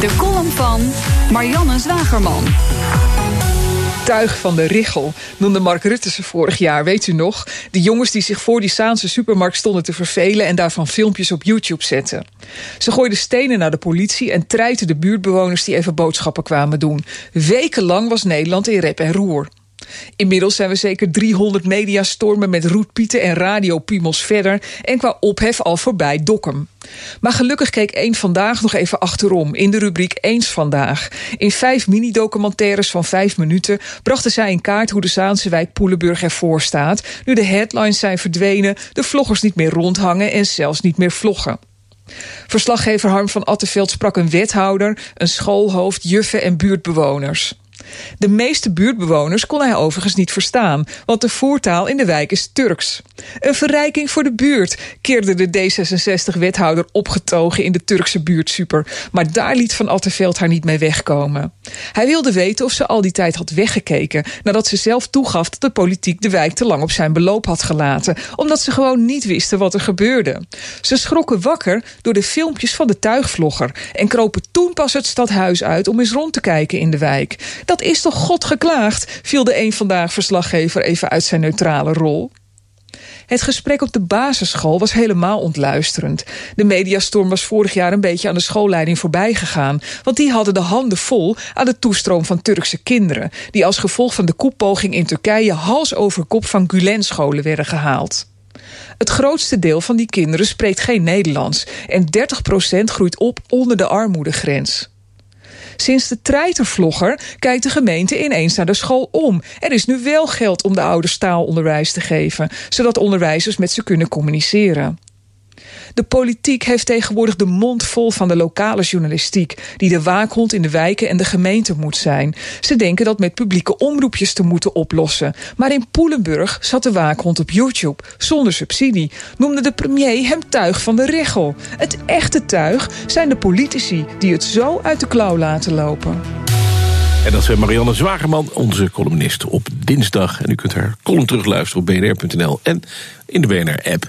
De column van Marianne Zwagerman. Tuig van de Richel noemde Mark Rutte ze vorig jaar, weet u nog? De jongens die zich voor die Saanse supermarkt stonden te vervelen en daarvan filmpjes op YouTube zetten. Ze gooiden stenen naar de politie en treiten de buurtbewoners die even boodschappen kwamen doen. Wekenlang was Nederland in rep en roer. Inmiddels zijn we zeker 300 mediastormen met roetpieten en radiopiemels verder en qua ophef al voorbij Dokkum. Maar gelukkig keek één vandaag nog even achterom in de rubriek Eens vandaag. In vijf mini-documentaires van vijf minuten brachten zij in kaart hoe de Zaanse wijk Poelenburg ervoor staat, nu de headlines zijn verdwenen, de vloggers niet meer rondhangen en zelfs niet meer vloggen. Verslaggever Harm van Atteveld sprak een wethouder, een schoolhoofd, juffen en buurtbewoners. De meeste buurtbewoners kon hij overigens niet verstaan, want de voertaal in de wijk is Turks. Een verrijking voor de buurt, keerde de D66-wethouder opgetogen in de Turkse buurtsuper. Maar daar liet Van Attenveld haar niet mee wegkomen. Hij wilde weten of ze al die tijd had weggekeken, nadat ze zelf toegaf dat de politiek de wijk te lang op zijn beloop had gelaten, omdat ze gewoon niet wisten wat er gebeurde. Ze schrokken wakker door de filmpjes van de tuigvlogger en kropen toen pas het stadhuis uit om eens rond te kijken in de wijk. Dat is toch God geklaagd, viel de een vandaag verslaggever even uit zijn neutrale rol. Het gesprek op de basisschool was helemaal ontluisterend. De mediastorm was vorig jaar een beetje aan de schoolleiding voorbij gegaan, want die hadden de handen vol aan de toestroom van Turkse kinderen, die als gevolg van de koepoging in Turkije hals over kop van Gulen-scholen werden gehaald. Het grootste deel van die kinderen spreekt geen Nederlands en 30% groeit op onder de armoedegrens. Sinds de treitervlogger kijkt de gemeente ineens naar de school om. Er is nu wel geld om de ouders taalonderwijs te geven, zodat onderwijzers met ze kunnen communiceren. De politiek heeft tegenwoordig de mond vol van de lokale journalistiek, die de waakhond in de wijken en de gemeente moet zijn. Ze denken dat met publieke omroepjes te moeten oplossen. Maar in Poelenburg zat de waakhond op YouTube, zonder subsidie. Noemde de premier hem tuig van de regel. Het echte tuig zijn de politici die het zo uit de klauw laten lopen. En dat is Marianne Zwagerman, onze columnist op dinsdag. En u kunt haar column terugluisteren op bnr.nl en in de BNR-app.